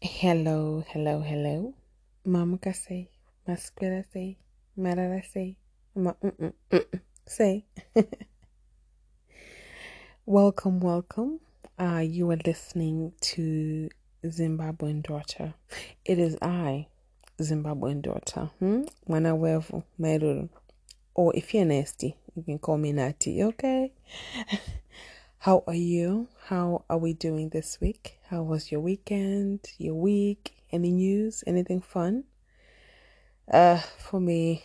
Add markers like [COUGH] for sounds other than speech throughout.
Hello, hello, hello. Mama ka say, masquera say, marara say, ma mm mm mm say. [LAUGHS] welcome, welcome. Uh, you are listening to Zimbabwean Daughter. It is I, Zimbabwean Daughter. Hmm? Mwanawevu, Meruru. Or if you're nasty, you can call me Natty, okay? [LAUGHS] How are you? How are we doing this week? How was your weekend, your week? Any news? Anything fun? Uh, for me,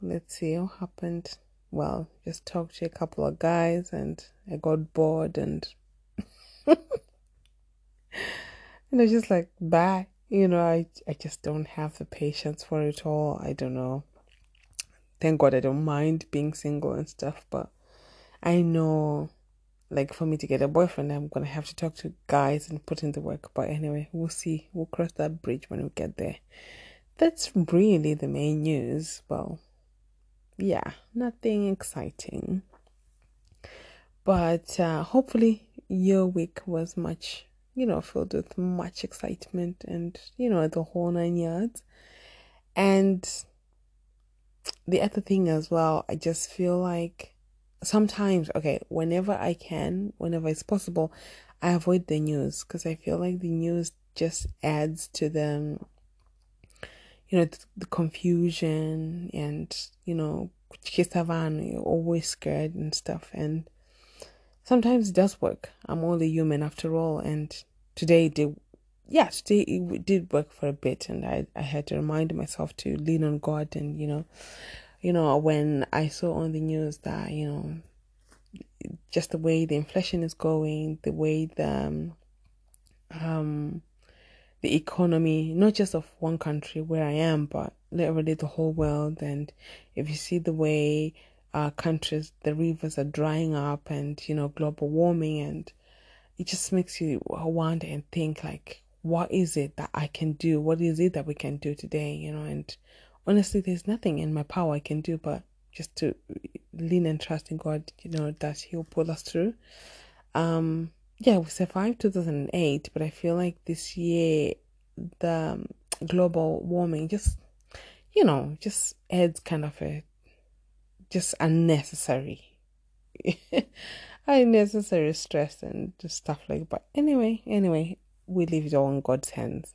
let's see what happened. Well, just talked to a couple of guys and I got bored and [LAUGHS] and I was just like, bye. You know, I I just don't have the patience for it all. I don't know. Thank God I don't mind being single and stuff, but I know like for me to get a boyfriend i'm gonna have to talk to guys and put in the work. But anyway we'll see. We'll cross that bridge when we get there. That's really the main news. Well yeah nothing exciting. But uh, hopefully your week was much you know filled with much excitement and you know the whole nine yards. And the other thing as well i just feel like sometimes okay whenever i can whenever it's possible i avoid the news because i feel like the news just adds to the you know the, confusion and you know you're always scared and stuff. And sometimes it does work. I'm only human after all. And today did yeah today it did work for a bit. And i i had to remind myself to lean on god and you know you know, when I saw on the news that, you know, just the way the inflation is going, the way the um, um the economy, not just of one country where I am, but literally the whole world. And if you see the way our countries, the rivers are drying up, and you know, global warming, and it just makes you wonder and think like, what is it that I can do? What is it that we can do today? You know, and honestly, there's nothing in my power I can do but just to lean and trust in God, you know, that He'll pull us through. Um, yeah, we survived 2008, but I feel like this year, the global warming just, you know, just adds kind of a just unnecessary, [LAUGHS] unnecessary stress and just stuff like. But anyway, anyway, we leave it all in God's hands.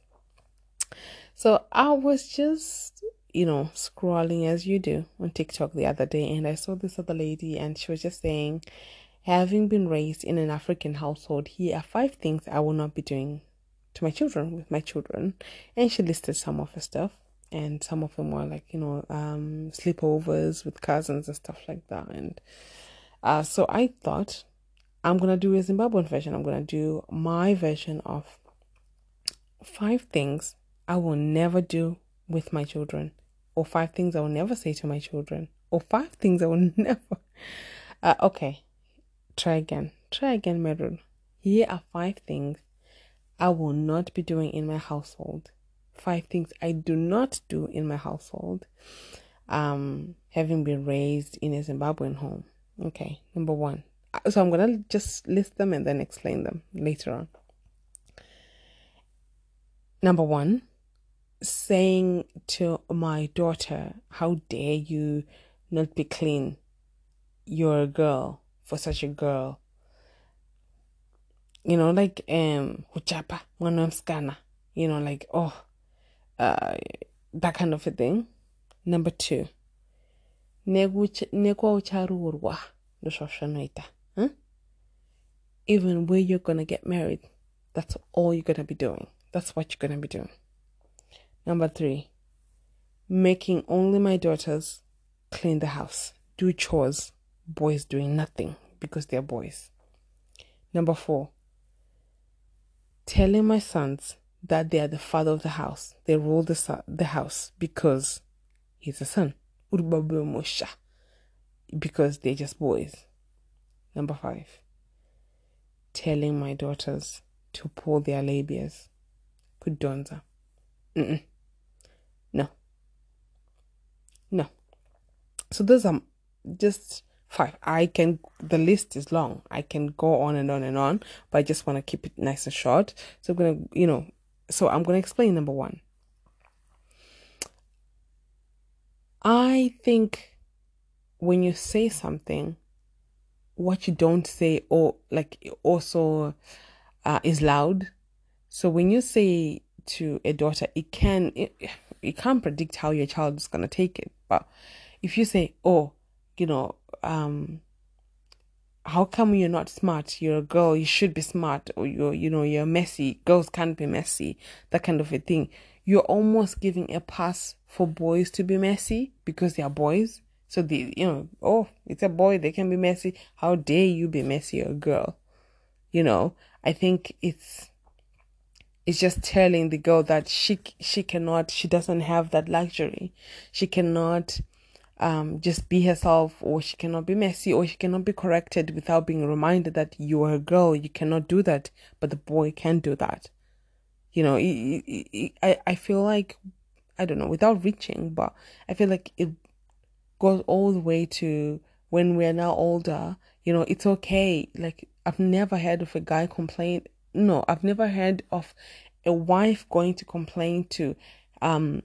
So I was just you know, scrolling as you do on TikTok the other day, and I saw this other lady, and she was just saying, Having been raised in an African household, here are five things I will not be doing to my children, with my children. And she listed some of her stuff, and some of them were like, you know, um, sleepovers with cousins and stuff like that. And uh, so I thought, I'm gonna do a Zimbabwean version. I'm gonna do my version of five things I will never do with my children or five things I will never say to my children, or five things I will [LAUGHS] never. Uh, okay, try again. Try again, Merul. Here are five things I will not be doing in my household. Five things I do not do in my household. Um, having been raised in a Zimbabwean home. Okay, number one. Uh, so I'm gonna just list them and then explain them later on. Number one, saying to my daughter, How dare you not be clean? You're a girl for such a girl. You know, like um Huchapa, Mwanamskana. You know, like oh uh that kind of a thing. Number two. Even where you're gonna get married, that's all you're gonna be doing. That's what you're gonna be doing. Number three, making only my daughters clean the house, do chores, boys doing nothing because they're boys. Number four, telling my sons that they are the father of the house. They rule the, the house because he's a son. Because they're just boys. Number five, telling my daughters to pull their labias. Kudonza. Mm-mm. No. No. So those are just five. I can, the list is long. I can go on and on and on, but I just want to keep it nice and short. So I'm going to, you know, so I'm going to explain number one. I think when you say something, what you don't say or like also uh, is loud. So when you say to a daughter, it can it, you can't predict how your child is gonna take it. But if you say, "Oh, you know, um, how come you're not smart? You're a girl. You should be smart, or you're, you know, you're messy. Girls can't be messy. That kind of a thing." You're almost giving a pass for boys to be messy because they are boys. So the you know, oh, it's a boy, they can be messy. How dare you be messy, a girl? You know, I think it's it's just telling the girl that she she cannot, she doesn't have that luxury. She cannot um, just be herself, or she cannot be messy, or she cannot be corrected without being reminded that you are a girl. You cannot do that, but the boy can do that. You know, I I feel like I don't know without reaching, but I feel like it goes all the way to when we're now older, you know, it's okay. Like, I've never heard of a guy complain. No, I've never heard of a wife going to complain to um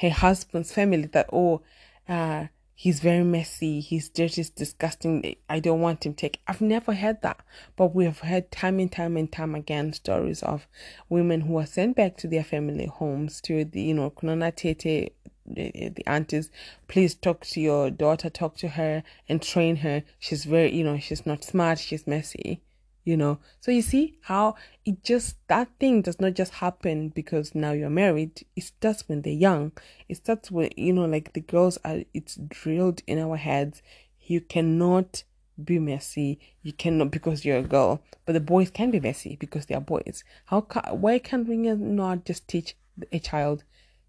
her husband's family that, oh, uh, he's very messy, he's dirty, disgusting, I don't want him take. I've never heard that. But we have heard time and time and time again stories of women who are sent back to their family homes to the, you know, Kunana Tete the aunties, please talk to your daughter, talk to her and train her. She's very, you know, she's not smart, she's messy, you know. So you see how it just, that thing does not just happen because now you're married. It starts when they're young. It starts when, you know, like the girls are, it's drilled in our heads. You cannot be messy. You cannot because you're a girl, but the boys can be messy because they are boys. How, why can't we not just teach a child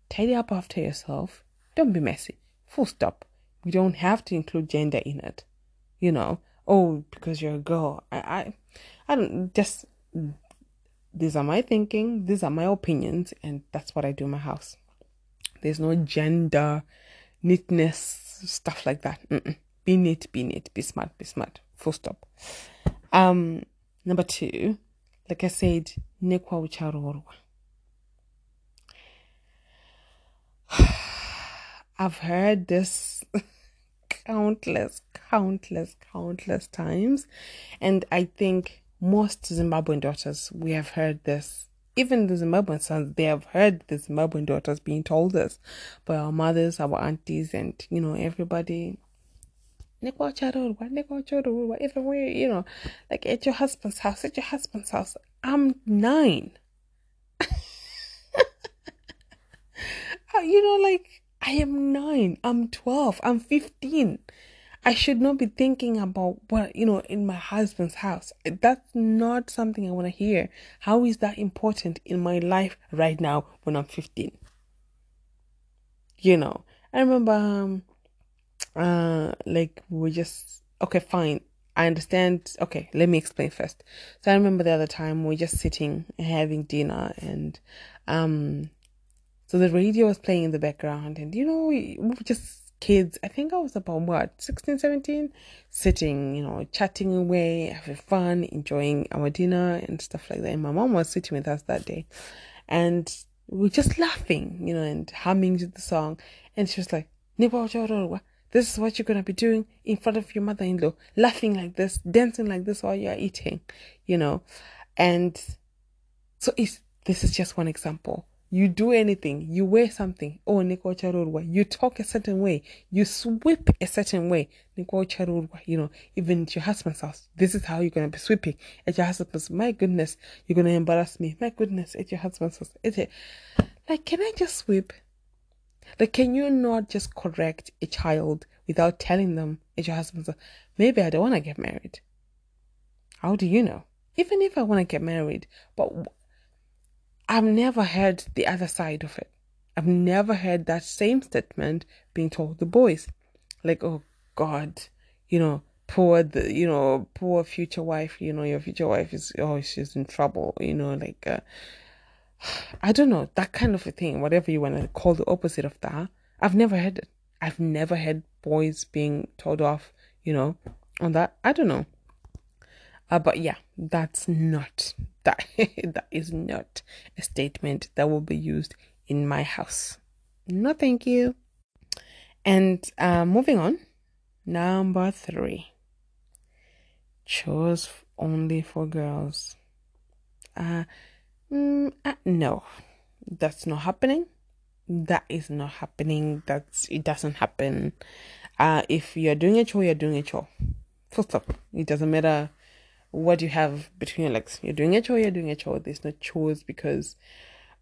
tidy up after yourself. Don't be messy. Full stop. We don't have to include gender in it. You know, oh, because you're a girl. I, I, I don't just. These are my thinking. These are my opinions, and that's what I do in my house. There's no gender, neatness, stuff like that. Mm-mm. Be neat, be neat, be smart, be smart. Full stop. Um, number two, like I said, nekwa ucharorwa. [SIGHS] I've heard this [LAUGHS] countless, countless, countless times. And I think most Zimbabwean daughters, we have heard this. Even the Zimbabwean sons, they have heard the Zimbabwean daughters being told this by our mothers, our aunties, and you know, everybody. Everywhere, you know, like at your husband's house, at your husband's house. I'm nine. [LAUGHS] Uh, you know, like I am nine, I'm 12, I'm 15. I should not be thinking about what, you know, in my husband's house. That's not something I want to hear. How is that important in my life right now when I'm 15? You know, I remember, um, uh, like, we just, okay, fine. I understand. Okay, let me explain first. So I remember the other time we are just sitting having dinner and, um, so the radio was playing in the background, and you know, we just kids. I think I was about what 16, 17, sitting, you know, chatting away, having fun, enjoying our dinner and stuff like that. And my mom was sitting with us that day, and we were just laughing, you know, and humming to the song. And she was like, this is what you're going to be doing in front of your mother in law, laughing like this, dancing like this while you're eating, you know. And so it's, this is just one example you do anything, you wear something, oh, you talk a certain way, you sweep a certain way, you know, even at your husband's house, this is how you're going to be sweeping at your husband's, my goodness, you're going to embarrass me, my goodness, at your husband's house, it, like, can I just sweep? Like, can you not just correct a child without telling them at your husband's house, maybe I don't want to get married? How do you know? Even if I want to get married, but I've never heard the other side of it. I've never heard that same statement being told the boys. Like, oh God, you know, poor the you know, poor future wife, you know, your future wife is oh she's in trouble, you know, like uh, [SIGHS] I don't know, that kind of a thing, whatever you want to call the opposite of that. I've never heard it. I've never heard boys being told off, you know, on that. I don't know. Uh, but yeah, that's not [LAUGHS] that that is not a statement that will be used in my house. No, thank you. And uh, moving on, number three. Chores only for girls. Uh, mm, uh, no, that's not happening. That is not happening. That's it doesn't happen. Uh, if you're doing a chore, you're doing a chore. Full stop. It doesn't matter what do you have between your legs. You're doing a chore, you're doing a chore. There's no chores because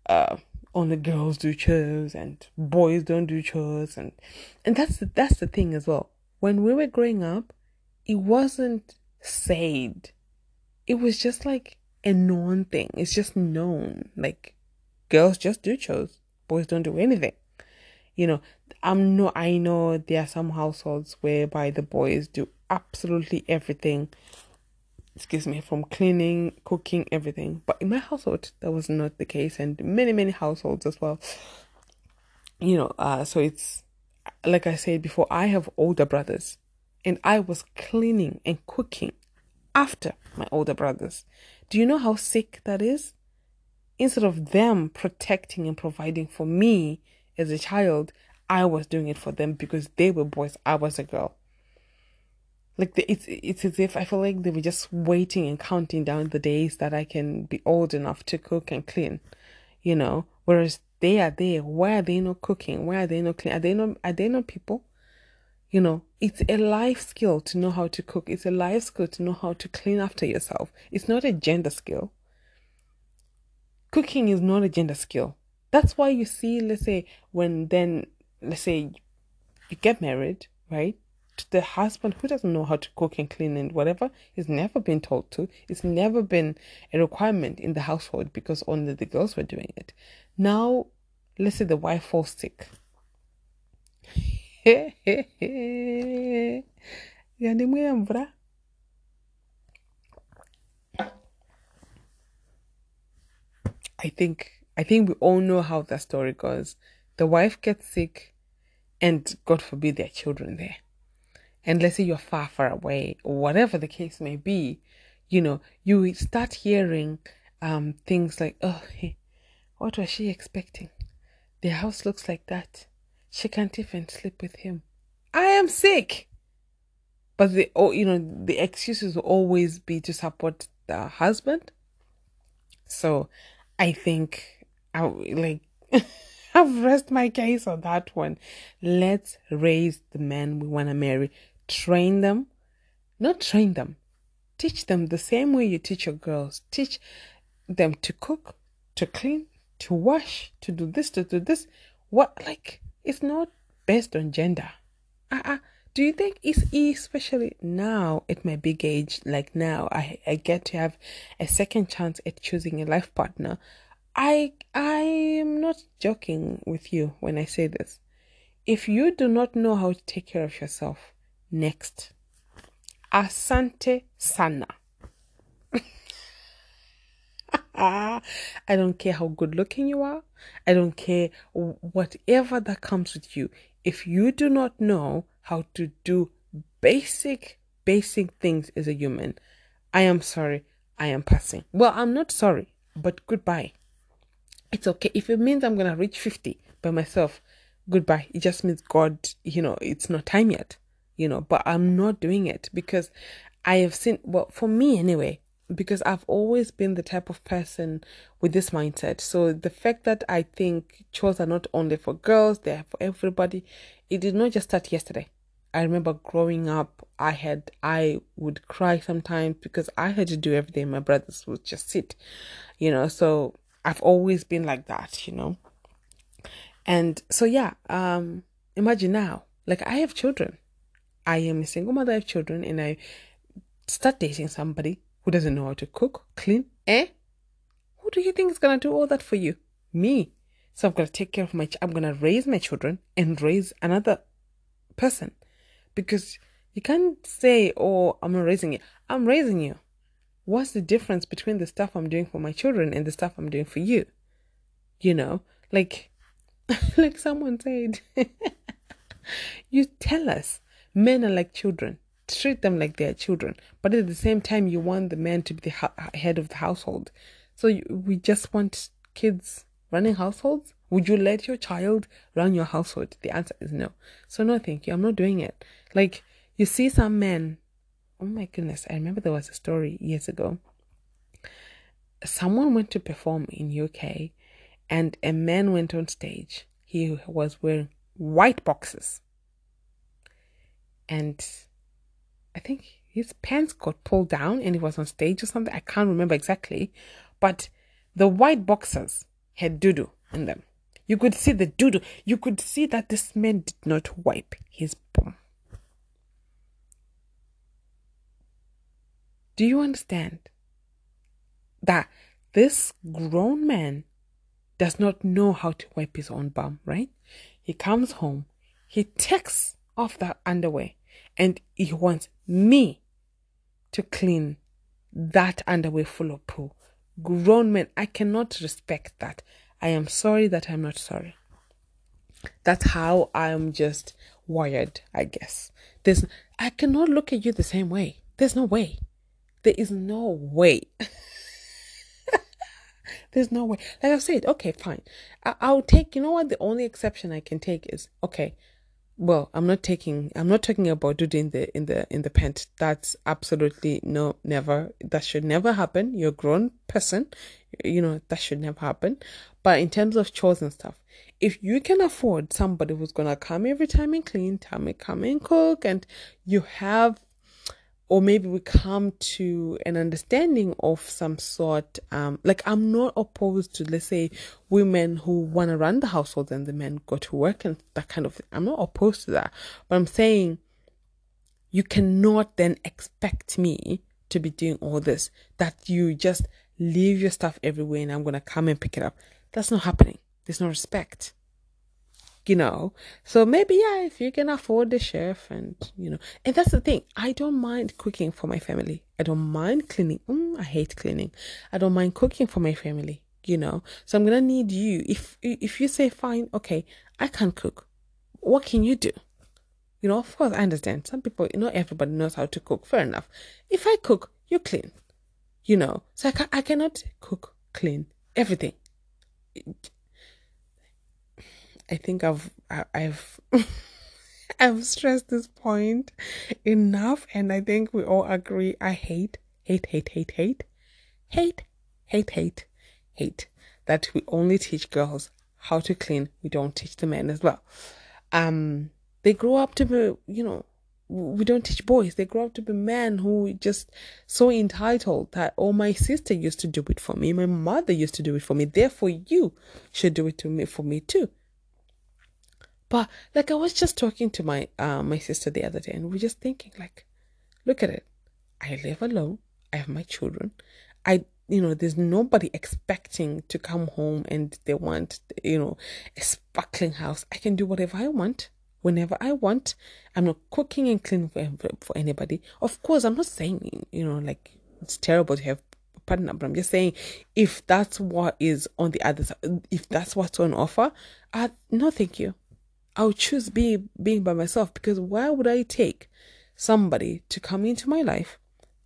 uh, only girls do chores and boys don't do chores and and that's the, that's the thing as well. When we were growing up, it wasn't said. It was just like a known thing. It's just known. Like girls just do chores, boys don't do anything. You know, I'm no I know there are some households whereby the boys do absolutely everything excuse me, from cleaning, cooking, everything. But in my household, that was not the case, and many, many households as well. You know, uh, so it's like I said before, I have older brothers, and I was cleaning and cooking after my older brothers. Do you know how sick that is? Instead of them protecting and providing for me as a child, I was doing it for them because they were boys, I was a girl. Like the, it's it's as if I feel like they were just waiting and counting down the days that I can be old enough to cook and clean, you know. Whereas they are there. Why are they not cooking? Why are they not clean? Are they not are they not people? You know, it's a life skill to know how to cook. It's a life skill to know how to clean after yourself. It's not a gender skill. Cooking is not a gender skill. That's why you see, let's say, when then, let's say, you get married, right? The husband who doesn't know how to cook and clean and whatever is never been told to. It's never been a requirement in the household because only the girls were doing it. Now, let's say the wife falls sick. [LAUGHS] I think I think we all know how that story goes. The wife gets sick and God forbid there are children there and let's say you're far, far away, or whatever the case may be, you know, you start hearing um, things like, oh, hey, what was she expecting? Their house looks like that. She can't even sleep with him. I am sick. But the oh, you know, the excuses will always be to support the husband. So I think I like [LAUGHS] I've rest my case on that one. Let's raise the man we want to marry train them, not train them, teach them the same way you teach your girls. Teach them to cook, to clean, to wash, to do this, to do this. What, like, it's not based on gender. Uh-uh. Do you think it's especially now at my big age, like now, I, I get to have a second chance at choosing a life partner? I I am not joking with you when I say this. If you do not know how to take care of yourself, Next. Asante sana. [LAUGHS] I don't care how good looking you are. I don't care whatever that comes with you. If you do not know how to do basic, basic things as a human, I am sorry. I am passing. Well, I'm not sorry, but goodbye. It's okay. If it means I'm going to reach 50 by myself, goodbye. It just means God, you know, it's not time yet you know, but I'm not doing it because I have seen, well, for me anyway, because I've always been the type of person with this mindset. So the fact that I think chores are not only for girls, they're for everybody, it did not just start yesterday. I remember growing up, I had, I would cry sometimes because I had to do everything. My brothers would just sit, you know, so I've always been like that, you know. And so, yeah, um, imagine now, like I have children I am a single mother of children and I start dating somebody who doesn't know how to cook, clean, eh? Who do you think is gonna do all that for you? Me. So I'm gonna take care of my. Ch- I'm gonna raise my children and raise another person, because you can't say, "Oh, I'm not raising you." I'm raising you. What's the difference between the stuff I'm doing for my children and the stuff I'm doing for you? You know, like, [LAUGHS] like someone said, [LAUGHS] you tell us Men are like children. treat them like they're children, but at the same time, you want the man to be the ha- head of the household. So you, we just want kids running households. Would you let your child run your household? The answer is no. So no, thank you. I'm not doing it. Like you see some men. Oh my goodness! I remember there was a story years ago. Someone went to perform in UK, and a man went on stage. He was wearing white boxes, and I think his pants got pulled down and he was on stage or something. I can't remember exactly. But the white boxers had doo in them. You could see the doo You could see that this man did not wipe his bum. Do you understand that this grown man does not know how to wipe his own bum, right? He comes home, he takes off that underwear and he wants me to clean that underwear full of poo. Grown men, I cannot respect that. I am sorry that I'm not sorry. That's how I'm just wired, I guess. There's I cannot look at you the same way. There's no way. There is no way. [LAUGHS] There's no way. Like I said, okay, fine. I- will take. You know what? The only exception I can take is okay well i'm not taking i'm not talking about doing the in the in the pant. That's absolutely no never. That should never happen. You're a grown person. You know that should never happen. But in terms of chores and stuff if you can afford somebody who's gonna come every time and clean tell me come and cook and you have or maybe we come to an understanding of some sort. Um, like I'm not opposed to, let's say, women who want to run the household and the men go to work and that kind of thing. I'm not opposed to that, but I'm saying you cannot then expect me to be doing all this. That you just leave your stuff everywhere and I'm gonna come and pick it up. That's not happening. There's no respect you know. So maybe yeah, if you can afford the chef and you know, and that's the thing. I don't mind cooking for my family. I don't mind cleaning. Mm, I hate cleaning. I don't mind cooking for my family. You know, so I'm gonna need you. If if you say fine, okay, I can cook. What can you do? You know, of course, I understand. Some people, you know, everybody knows how to cook. Fair enough. If I cook, you clean. You know, so I, ca- I cannot cook, clean, everything I think I've I've [LAUGHS] I've stressed this point enough, and I think we all agree. I hate, hate, hate, hate, hate, hate, hate, hate, hate that we only teach girls how to clean. We don't teach the men as well. Um, they grow up to be, you know, we don't teach boys. They grow up to be men who just so entitled that, oh, my sister used to do it for me. My mother used to do it for me. Therefore, you should do it to me for me too. But like I was just talking to my uh, my sister the other day, and we are just thinking like, look at it. I live alone. I have my children. I you know there's nobody expecting to come home and they want you know a sparkling house. I can do whatever I want whenever I want. I'm not cooking and cleaning for, for anybody. Of course, I'm not saying you know like it's terrible to have a partner, but I'm just saying if that's what is on the other side, if that's what's on offer, uh, no, thank you. I'll choose being being by myself because why would I take somebody to come into my life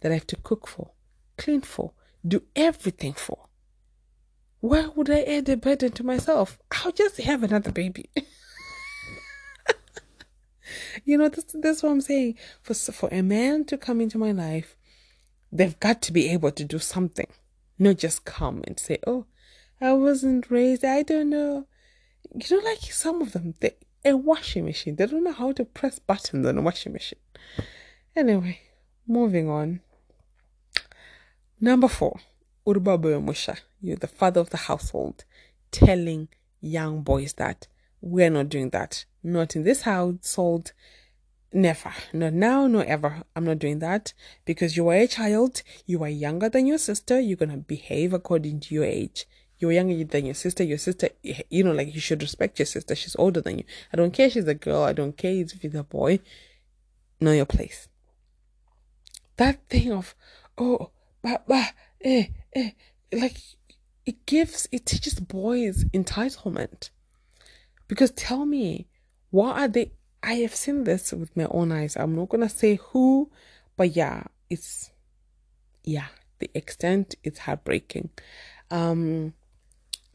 that I have to cook for, clean for, do everything for? Why would I add a burden to myself? I'll just have another baby. [LAUGHS] you know, this is what I'm saying. For for a man to come into my life, they've got to be able to do something, not just come and say, "Oh, I wasn't raised. I don't know." You know, like some of them, they a washing machine. They don't know how to press buttons on a washing machine. Anyway, moving on. Number four, Urba Musha. You're the father of the household, telling young boys that we're not doing that. Not in this household. Never. Not now, nor ever. I'm not doing that because you are a child. You are younger than your sister. You're going to behave according to your age you're younger than your sister. Your sister, you know, like you should respect your sister. She's older than you. I don't care if she's a girl. I don't care if she's a boy. Know your place. That thing of, oh, bah, bah, eh, eh, like it gives, it teaches boys entitlement. Because tell me, what are they, I have seen this with my own eyes. I'm not gonna say who, but yeah, it's yeah, the extent is heartbreaking. Um,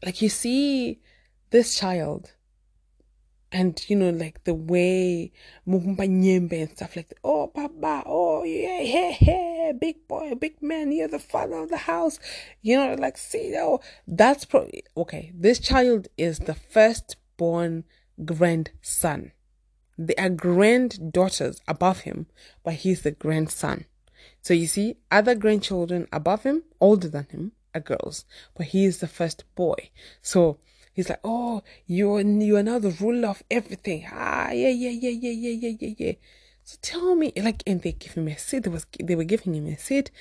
like you see this child and you know like the way Mumba Nyembe and stuff like that. Oh Papa, oh yeah, hey, hey, big boy, big man, you're the father of the house. You know, like see oh that's probably okay. This child is the firstborn grandson. There are granddaughters above him, but he's the grandson. So you see, other grandchildren above him, older than him, are girls, but he is the first boy. So He's like, oh, you're you are now the ruler of everything. Ah, yeah, yeah, yeah, yeah, yeah, yeah, yeah, yeah. So tell me, like, and they give him a seat. They was they were giving him a seat.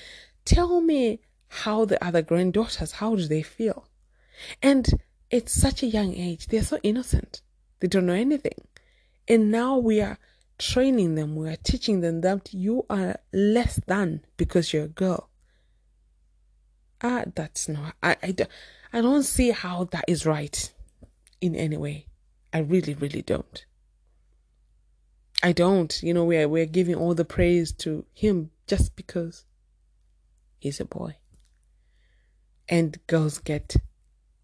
Tell me how the other granddaughters, how do they feel? And it's such a young age. They're so innocent. They don't know anything. And now we are training them. We are teaching them that you are less than because you're a girl. Ah, that's not. I, I, I don't see how that is right in any way. I really, really don't. I don't. You know, we're we're giving all the praise to him just because he's a boy. And girls get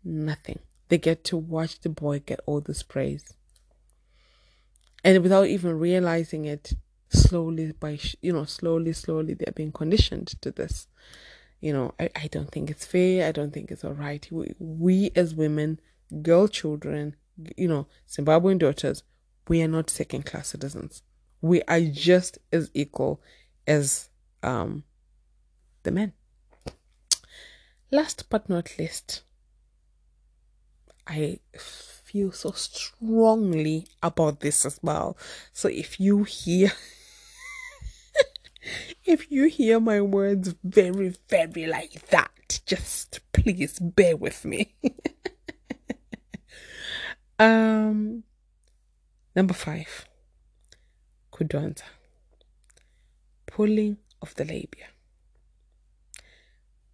nothing. They get to watch the boy get all this praise. And without even realizing it, slowly by you know, slowly, slowly they're being conditioned to this you know, I, I don't think it's fair. I don't think it's all right. We, we as women, girl children, you know, Zimbabwean daughters, we are not second class citizens. We are just as equal as um, the men. Last but not least, I feel so strongly about this as well. So if you hear [LAUGHS] if you hear my words very, very like that, just please bear with me. [LAUGHS] um, number five, kudonza, pulling of the labia.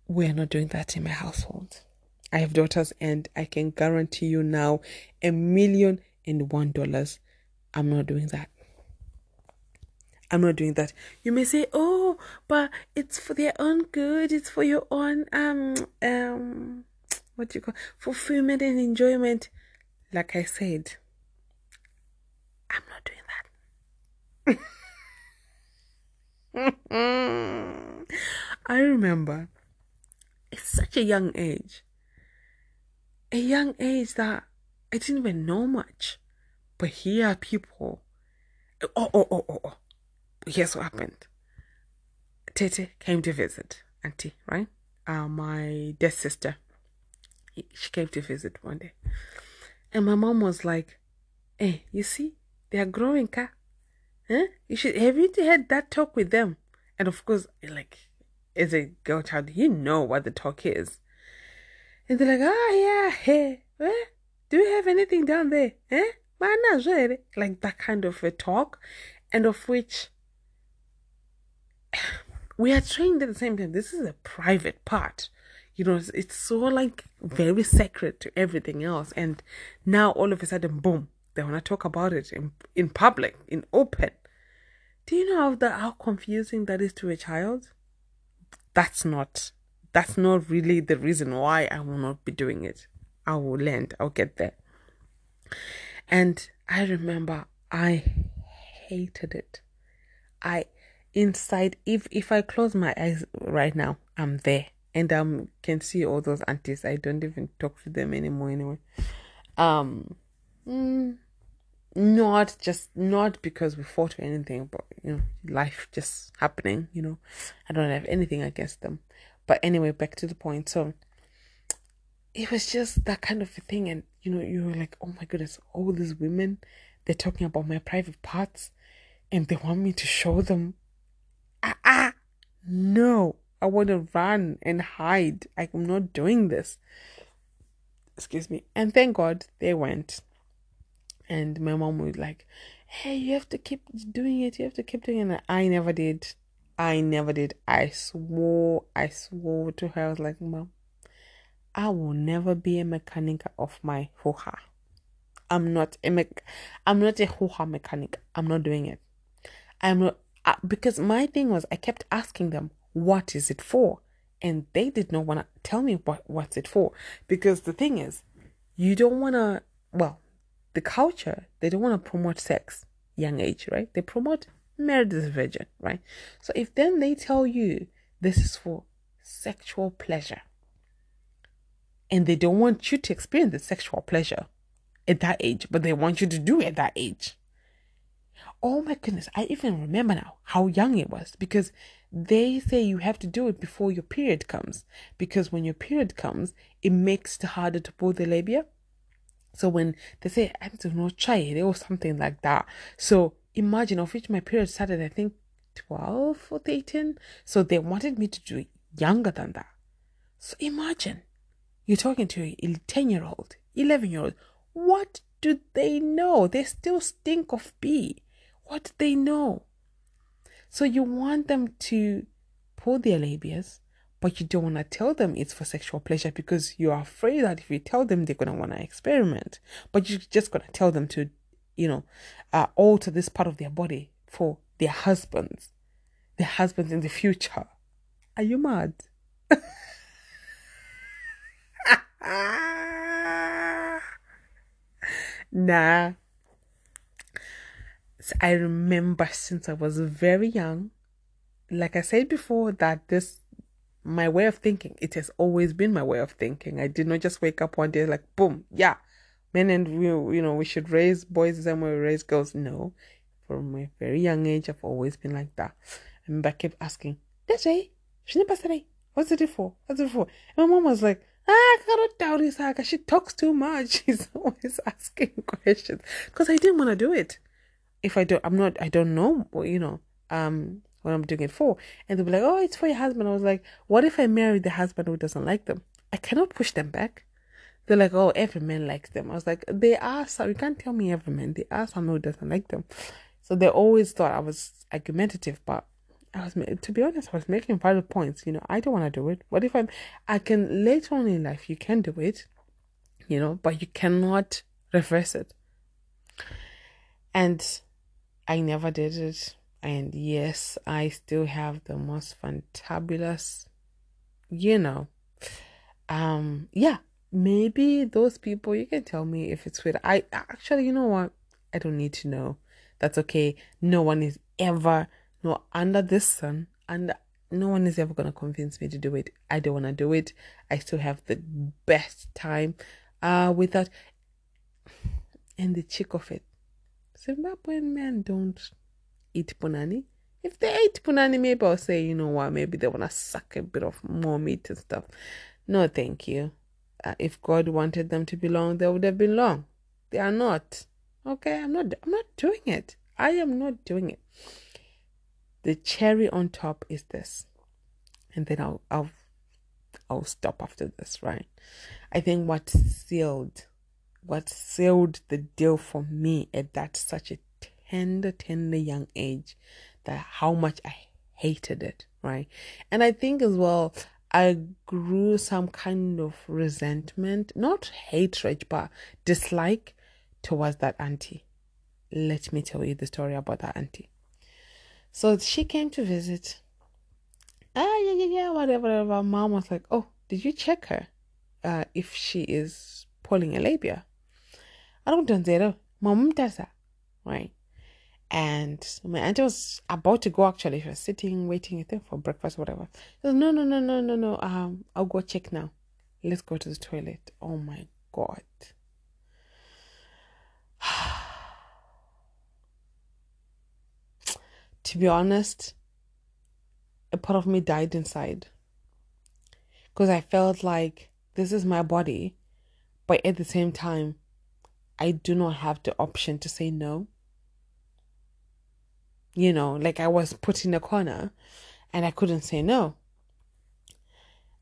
We are not doing that in my household. I have daughters, and I can guarantee you now a million and one dollars. I'm not doing that. I'm not doing that. You may say, "Oh, but it's for their own good. It's for your own um um what do you call fulfillment and enjoyment." Like I said, I'm not doing that. [LAUGHS] I remember it's such a young age. A young age that I didn't even know much. But here are people. Oh, oh, oh, oh, oh here's what happened. Tete came to visit Auntie, right? Uh, my dead sister. She came to visit one day. And my mom was like, Hey, you see, they are growing, ka? Huh? You should have you had that talk with them? And of course, like, as a girl child, you know what the talk is. And they're like, oh yeah, hey, eh? do you have anything down there? Eh? Like that kind of a talk. And of which we are trained at the same time. This is a private part. You know, it's, it's so like very sacred to everything else. And now all of a sudden, boom, they want to talk about it in, in public, in open. Do you know how that how confusing that is to a child? That's not that's not really the reason why I will not be doing it. I will learn. I'll get there. And I remember I hated it. I inside if if i close my eyes right now i'm there. And um can see all those aunties. I don't even talk to them anymore anyway. Um mm, not just not because we fought or anything but you know life just happening you know. I don't have anything against them. But anyway back to the point. So it was just that kind of a thing. And you know you were like oh my goodness all these women they're talking about my private parts and they want me to show them ah, ah, no, I want to run and hide. I'm not doing this. Excuse me. And thank God they went. And my mom was like, hey, you have to keep doing it. You have to keep doing it. I never did. I never did. I swore, I swore to her. I was like, Mom, I will never be a mechanic of my hoo I'm not a me- I'm not a hoo-ha mechanic. I'm not doing it. I'm not because my thing was I kept asking them, "What is it for?" And they did not want to tell me what what's it for because the thing is, you don't want to. Well, the culture they don't want to promote sex young age, right? They promote married this virgin, right? So if then they tell you this is for sexual pleasure, and they don't want you to experience the sexual pleasure at that age, but they want you to do it at that age. Oh my goodness, I even remember now how young it was because they say you have to do it before your period comes. Because when your period comes, it makes it harder to pull the labia. So when they say, I don't know, try it or something like that. So imagine of which my period started, I think 12 or 13. So they wanted me to do it younger than that. So imagine you're talking to a 10 year old, 11 year old. What do they know? They still stink of pee. What do they know? So you want them to pull their labias, but you don't want to tell them it's for sexual pleasure because you're afraid that if you tell them, they're going to want to experiment. But you're just going to tell them to, you know, uh, alter this part of their body for their husbands, their husbands in the future. Are you mad? [LAUGHS] nah. I remember since I was very young, like I said before, that this my way of thinking. It has always been my way of thinking. I did not just wake up one day like boom, yeah, men and we, you know, we should raise boys the same way we raise girls. No, from a very young age, I've always been like that. I remember I kept asking, Desiree, what's it for? What's it for? And my mom was like, ah, cannot doubt this. She talks too much. [LAUGHS] She's always asking [LAUGHS] questions because I didn't want to do it. If I don't, I'm not, I don't know, you know, um, what I'm doing it for. And they'll be like, oh, it's for your husband. I was like, what if I marry the husband who doesn't like them? I cannot push them back. They're like, oh, every man likes them. I was like, they are some, you can't tell me every man. They are some who doesn't like them. So they always thought I was argumentative, but I was, to be honest, I was making valid points. You know, I don't want to do it. What if I'm, I can later on in life, you can do it, you know, but you cannot reverse it. And I never did it. And yes, I still have the most fantabulous, you know, um, yeah, maybe those people, you can tell me if it's weird. I actually, you know what? I don't need to know. That's okay. No one is ever no, under this sun, and no one is ever gonna convince me to do it. I don't wanna do it. I still have the best time uh without and the chick of it. Zimbabwean men don't eat punani. If they ate punani, maybe I'll say, you know what, maybe they wanna suck a bit of more meat and stuff. No, thank you. Uh, if God wanted them to be long, they would have been long. They are not. Okay, I'm not. I'm not doing it. I am not doing it the cherry on top is this and then i'll i'll i'll stop after this right i think what sealed what sealed the deal for me at that such a tender tender young age that how much i hated it right and i think as well i grew some kind of resentment not hatred but dislike towards that auntie let me tell you the story about that auntie so she came to visit. Ah, yeah, yeah, yeah, whatever, whatever. Mom was like, oh, did you check her? Uh, if she is pulling a labia. I don't do that. Mom does that, right? And my auntie was about to go actually. She was sitting, waiting, I think, for breakfast, whatever. She no, no, no, no, no, no. Um, I'll go check now. Let's go to the toilet. Oh my God. [SIGHS] to be honest, a part of me died inside. Because I felt like this is my body, but at the same time, I do not have the option to say no. You know, like I was put in a corner and I couldn't say no.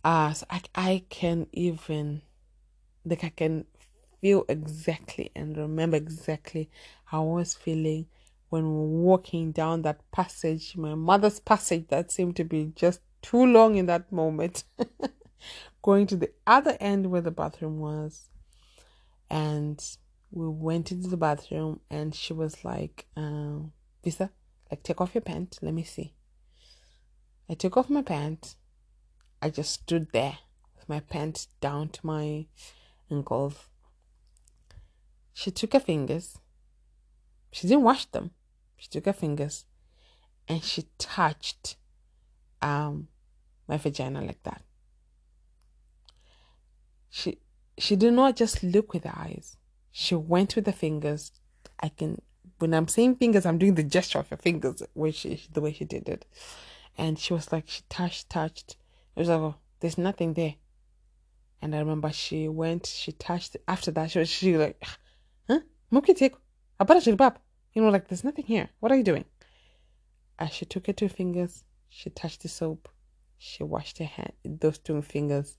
Uh, so I, I can even, like, I can feel exactly and remember exactly how I was feeling when walking down that passage, my mother's passage that seemed to be just too long in that moment, [LAUGHS] going to the other end where the bathroom was. And we went into the bathroom and she was like, um, Visa, like, take off your pants. Let me see. I took off my pants. I just stood there with my pants down to my ankles. She took her fingers. She didn't wash them. She took her fingers and she touched um my vagina like that. She she did not just look with her eyes. She went with the fingers. I can when I'm saying fingers, I'm doing the gesture of her fingers which she the way she did it. And she was like she touched, touched. It was like, oh, there's nothing there. And I remember she went, she touched after that, she was she was like, huh? Muki take You know, like there's nothing here. What are you doing? As she took her two fingers, she touched the soap. She washed her hand, those two fingers.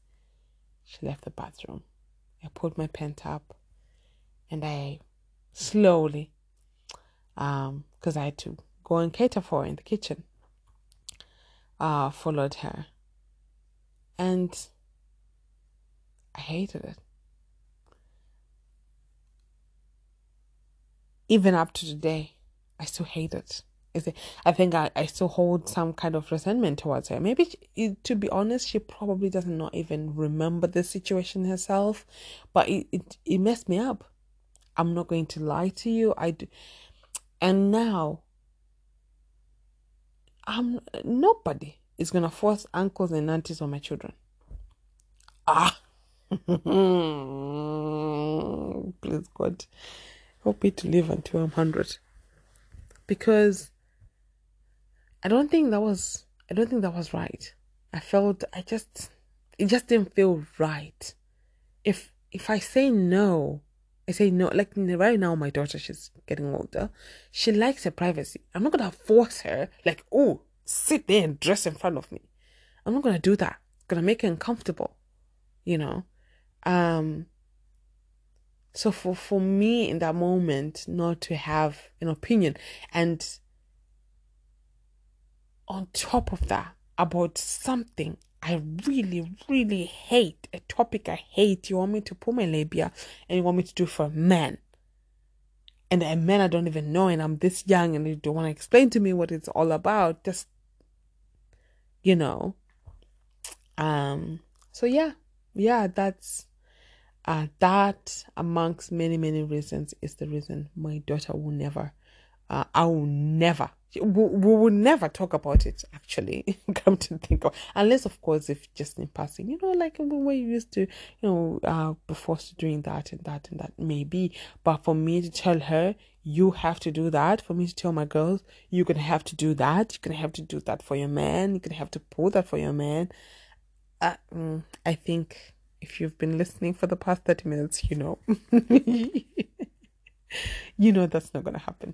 She left the bathroom. I pulled my pant up and I slowly, um, because I had to go and cater for her in the kitchen, uh, followed her. And I hated it. Even up to today, I still hate it. I think I, I still hold some kind of resentment towards her. Maybe, she, to be honest, she probably does not even remember the situation herself, but it, it, it messed me up. I'm not going to lie to you. I do. And now, I'm nobody is gonna force uncles and aunties on my children. Ah, [LAUGHS] please God, help me to live until I'm hundred, because I don't think that was I don't think that was right. I felt I just it just didn't feel right. If if I say no, I say no. Like right now, my daughter she's getting older. She likes her privacy. I'm not gonna force her. Like oh, sit there and dress in front of me. I'm not gonna do that. Gonna make her uncomfortable. You know, um. So for for me in that moment, not to have an opinion and on top of that about something I really, really hate, a topic I hate. You want me to pull my labia and you want me to do for men. And a man I don't even know, and I'm this young and you don't want to explain to me what it's all about. Just, you know. Um, so yeah, yeah, that's uh that amongst many, many reasons is the reason my daughter will never uh, I will never we, will never talk about it actually [LAUGHS] come to think of unless of course if just in passing you know like when we used to you know uh be doing that and that and that maybe. But for me to tell her you have to do that for me to tell my girls you're gonna have to do that you're gonna have to do that for your man you're gonna have to pull that for your man uh, mm, i think if you've been listening for the past 30 minutes you know. [LAUGHS] You know that's not gonna happen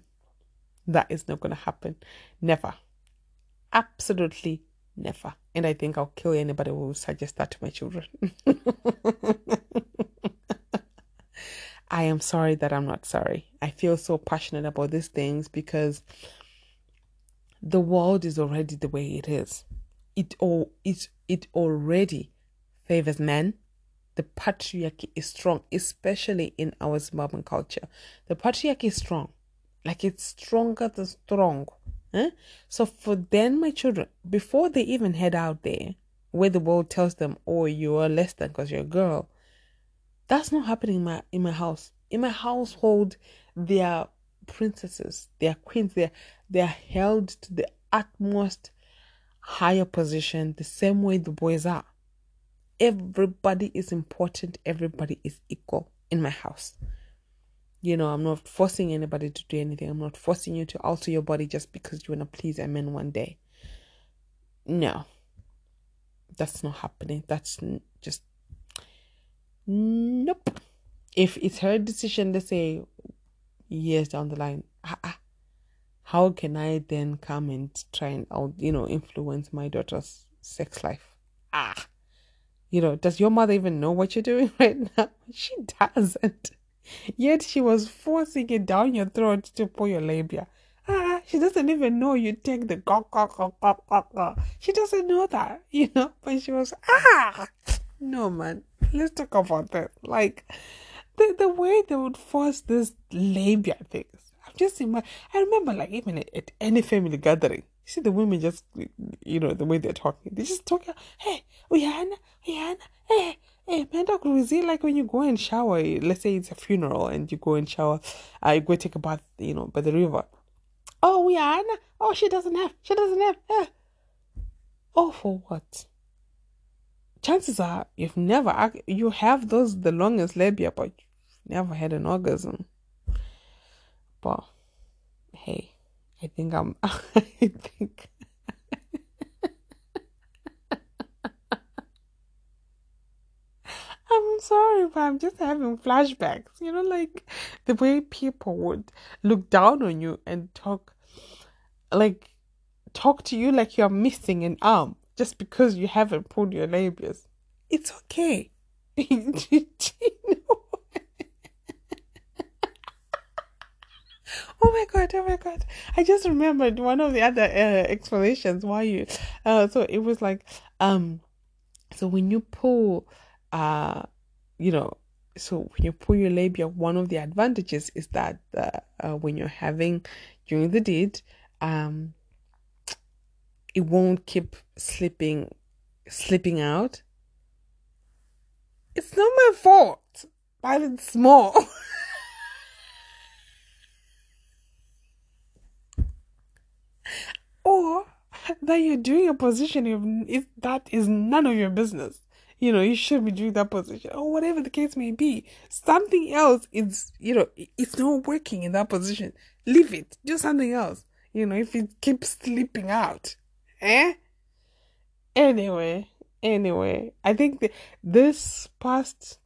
that is not going to happen. Never. Absolutely never. And I think I'll kill anybody who suggests that to my children. [LAUGHS] I am sorry that I'm not sorry. I feel so passionate about these things because the world is already the way it is. It all it it already favors men. The patriarchy is strong, especially in our Zimbabwean culture. The patriarchy is strong. Like it's stronger than strong. Eh? So for then my children, before they even head out there, where the world tells them, "Oh, you are less than because you're a girl," that's not happening in my in my house. In my household, they are princesses, they are queens, they are, they are held to the utmost higher position, the same way the boys are. Everybody is important. Everybody is equal in my house you know, I'm not forcing anybody to do anything. I'm not forcing you to alter your body just because you want to please a man one day. No, that's not happening. That's just nope. If it's her decision to say years down the line, how can I then come and try and you know influence my daughter's sex life? Ah, you know, does your mother even know what you're doing [LAUGHS] right now? She doesn't. Yet she was forcing it down your throat to pull your labia. Ah, she doesn't even know you take the gawk, gawk, gawk, gawk, gawk, gawk. She doesn't know that, you know? But she was, ah! No, man. Let's talk about that. Like, the, the way they would force this labia things. I'm just in my. I remember, like, even at, at any family gathering, you see the women just, you know, the way they're talking. They just talk, hey, Uyana, Uyana, hey, hey, man, Dr. Ruzi, like when you go and shower, let's say it's a funeral and you go and shower, uh, go take a bath, you know, by the river. Oh, Uyana, oh, she doesn't have, she doesn't have, eh. Oh, for what? Chances are you've never, you have those, the longest labia, but you've never had an orgasm. But, hey I think I'm. [LAUGHS] I think. I'm sorry, but I'm just having flashbacks. You know, like the way people would look down on you and talk, like, talk to you like you're missing an arm just because you haven't pulled your labias. It's okay. [LAUGHS] oh my god oh my god i just remembered one of the other uh, explanations why you uh so it was like um so when you pull uh you know so when you pull your labia one of the advantages is that uh, uh, when you're having during the deed um it won't keep slipping slipping out. It's not my fault. But it's small. [LAUGHS] Or that you're doing a position if that is none of your business you know you should be doing that position or whatever the case may be. Something else is you know it's not working in that position. Leave it. Do something else. You know if it keeps slipping out. Eh? Anyway anyway i think the, this past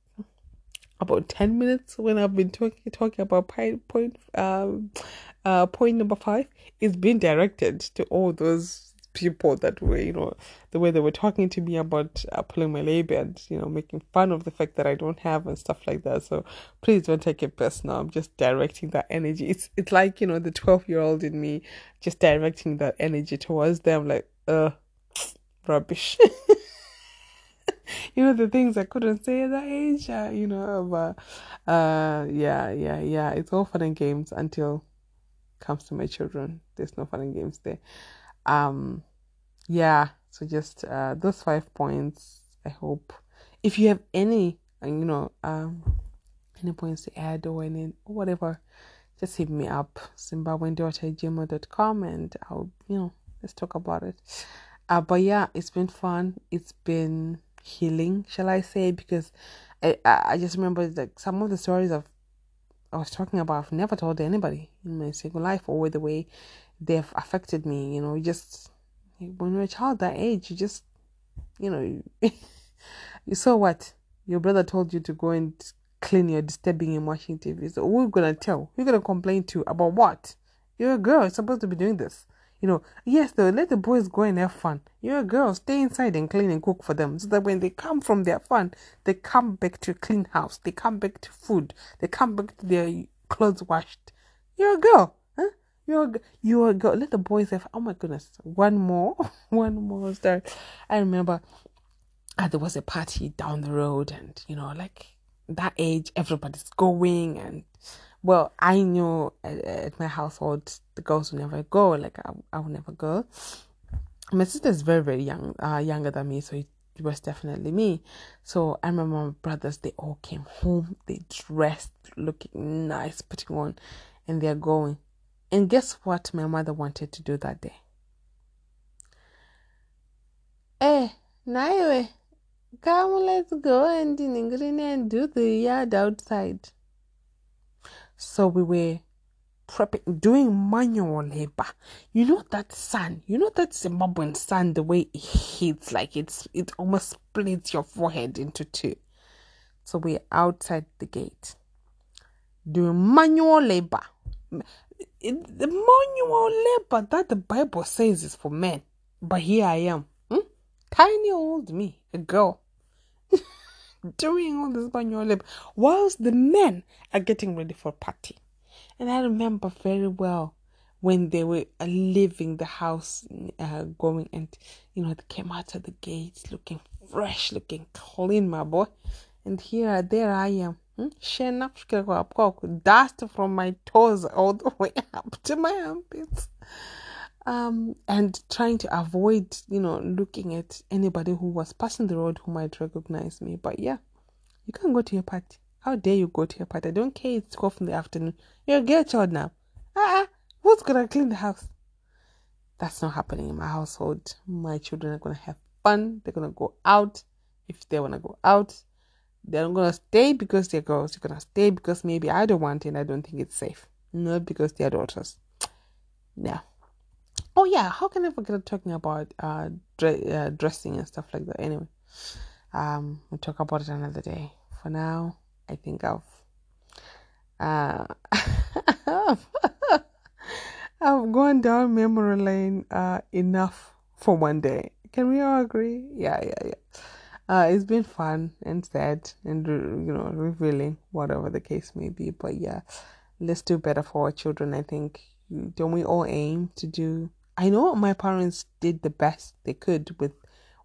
about 10 minutes when i've been talking talking about point point um uh, point number five is being directed to all those people that were, you know, the way they were talking to me about uh, pulling my labia and, you know, making fun of the fact that I don't have and stuff like that. So please don't take it personal. I'm just directing that energy. It's it's like, you know, the 12 year old in me just directing that energy towards them, like, uh, rubbish. [LAUGHS] you know the things I couldn't say at that age, uh, you know, but uh, yeah, yeah, yeah. It's all fun and games until comes to my children. There's no fun and games there. Um, yeah. So just uh, those five points. I hope if you have any, you know, um, any points to add or any or whatever, just hit me up zimbabwean.gmail.com and I'll you know let's talk about it. Uh, but yeah, it's been fun. It's been healing, shall I say? Because I I just remember like some of the stories of I was talking about, I've never told anybody in my single life or the way they've affected me. You know, just when you're a child that age, you just, you know, [LAUGHS] you saw what your brother told you to go and clean your disturbing and watching TV. So we're gonna tell, we're gonna complain to about what? You're a girl, you're supposed to be doing this. You know, yes, though, let the boys go and have fun. You're a girl, stay inside and clean and cook for them. So that when they come from their fun, they come back to a clean house. They come back to food. They come back to their clothes washed. You're a girl. You're you're girl. Let the boys have, oh my goodness, one more, [LAUGHS] one more story. I remember uh, there was a party down the road and, you know, like that age, everybody's going and well, I knew at, at, my household the girls would never go. Like I, I would never go. My sister is very very young, uh, younger than me, so it was definitely me. So I remember my brothers. They all came home. They dressed, looking nice, putting on, and they're going. And guess what? My mother wanted to do that day. Eh, naiwe, come let's go and in England and do the yard outside. So we were prepping, doing manual labor. You know that sun, you know that Zimbabwean sun, the way it hits, like it's it almost splits your forehead into two. So we're outside the gate doing manual labor. It, the manual labor that the Bible says is for men, but here I am, hmm? tiny old me, a girl [LAUGHS] doing all this manual labor whilst the men are getting ready for party. And I remember very well when they were uh, leaving the house, uh, going and you know they came out of the gates looking fresh, looking clean, my boy. And here, there I am, Hmm? Dust from my toes all the way [LAUGHS] up to my armpits. Um, and trying to avoid, you know, looking at anybody who was passing the road who might recognize me. But yeah, you can't go to your party. How dare you go to your party? I don't care it's 12 in the afternoon. You're a girl child now. Ah, uh-uh. who's gonna clean the house? That's not happening in my household. My children are gonna have fun. They're gonna go out if they wanna go out. They're not gonna stay because they're girls. They're gonna stay because maybe I don't want it and I don't think it's safe. Not because they're daughters. No. Oh yeah, how can I forget talking about uh, dre- uh dressing and stuff like that? Anyway, um, we'll talk about it another day. For now, I think I've uh, [LAUGHS] I've gone down memory lane uh, enough for one day. Can we all agree? Yeah, yeah, yeah. Uh, it's been fun and sad and you know revealing, whatever the case may be. But yeah, let's do better for our children. I think don't we all aim to do? I know my parents did the best they could with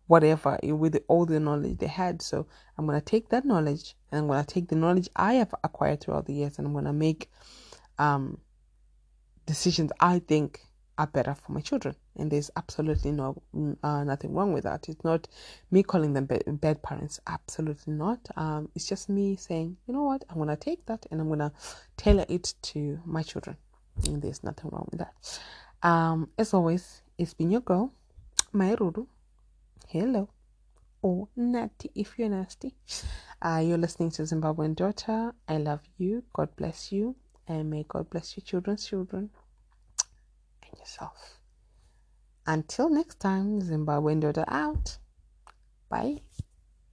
whatever with all the knowledge they had. So I'm gonna take that knowledge and I'm gonna take the knowledge I have acquired throughout the years and I'm gonna make um, decisions I think are better for my children. And there's absolutely no uh, nothing wrong with that. It's not me calling them bad, bad parents. Absolutely not. Um, it's just me saying, you know what, I'm gonna take that and I'm gonna tailor it to my children. And there's nothing wrong with that. Um, as always, it's been your girl, my Ruru hello or natty if you're nasty. Uh, you're listening to Zimbabwean Daughter. I love you. God bless you. And may God bless your children's children yourself. Until next time, Zimbabwean Daughter out. Bye.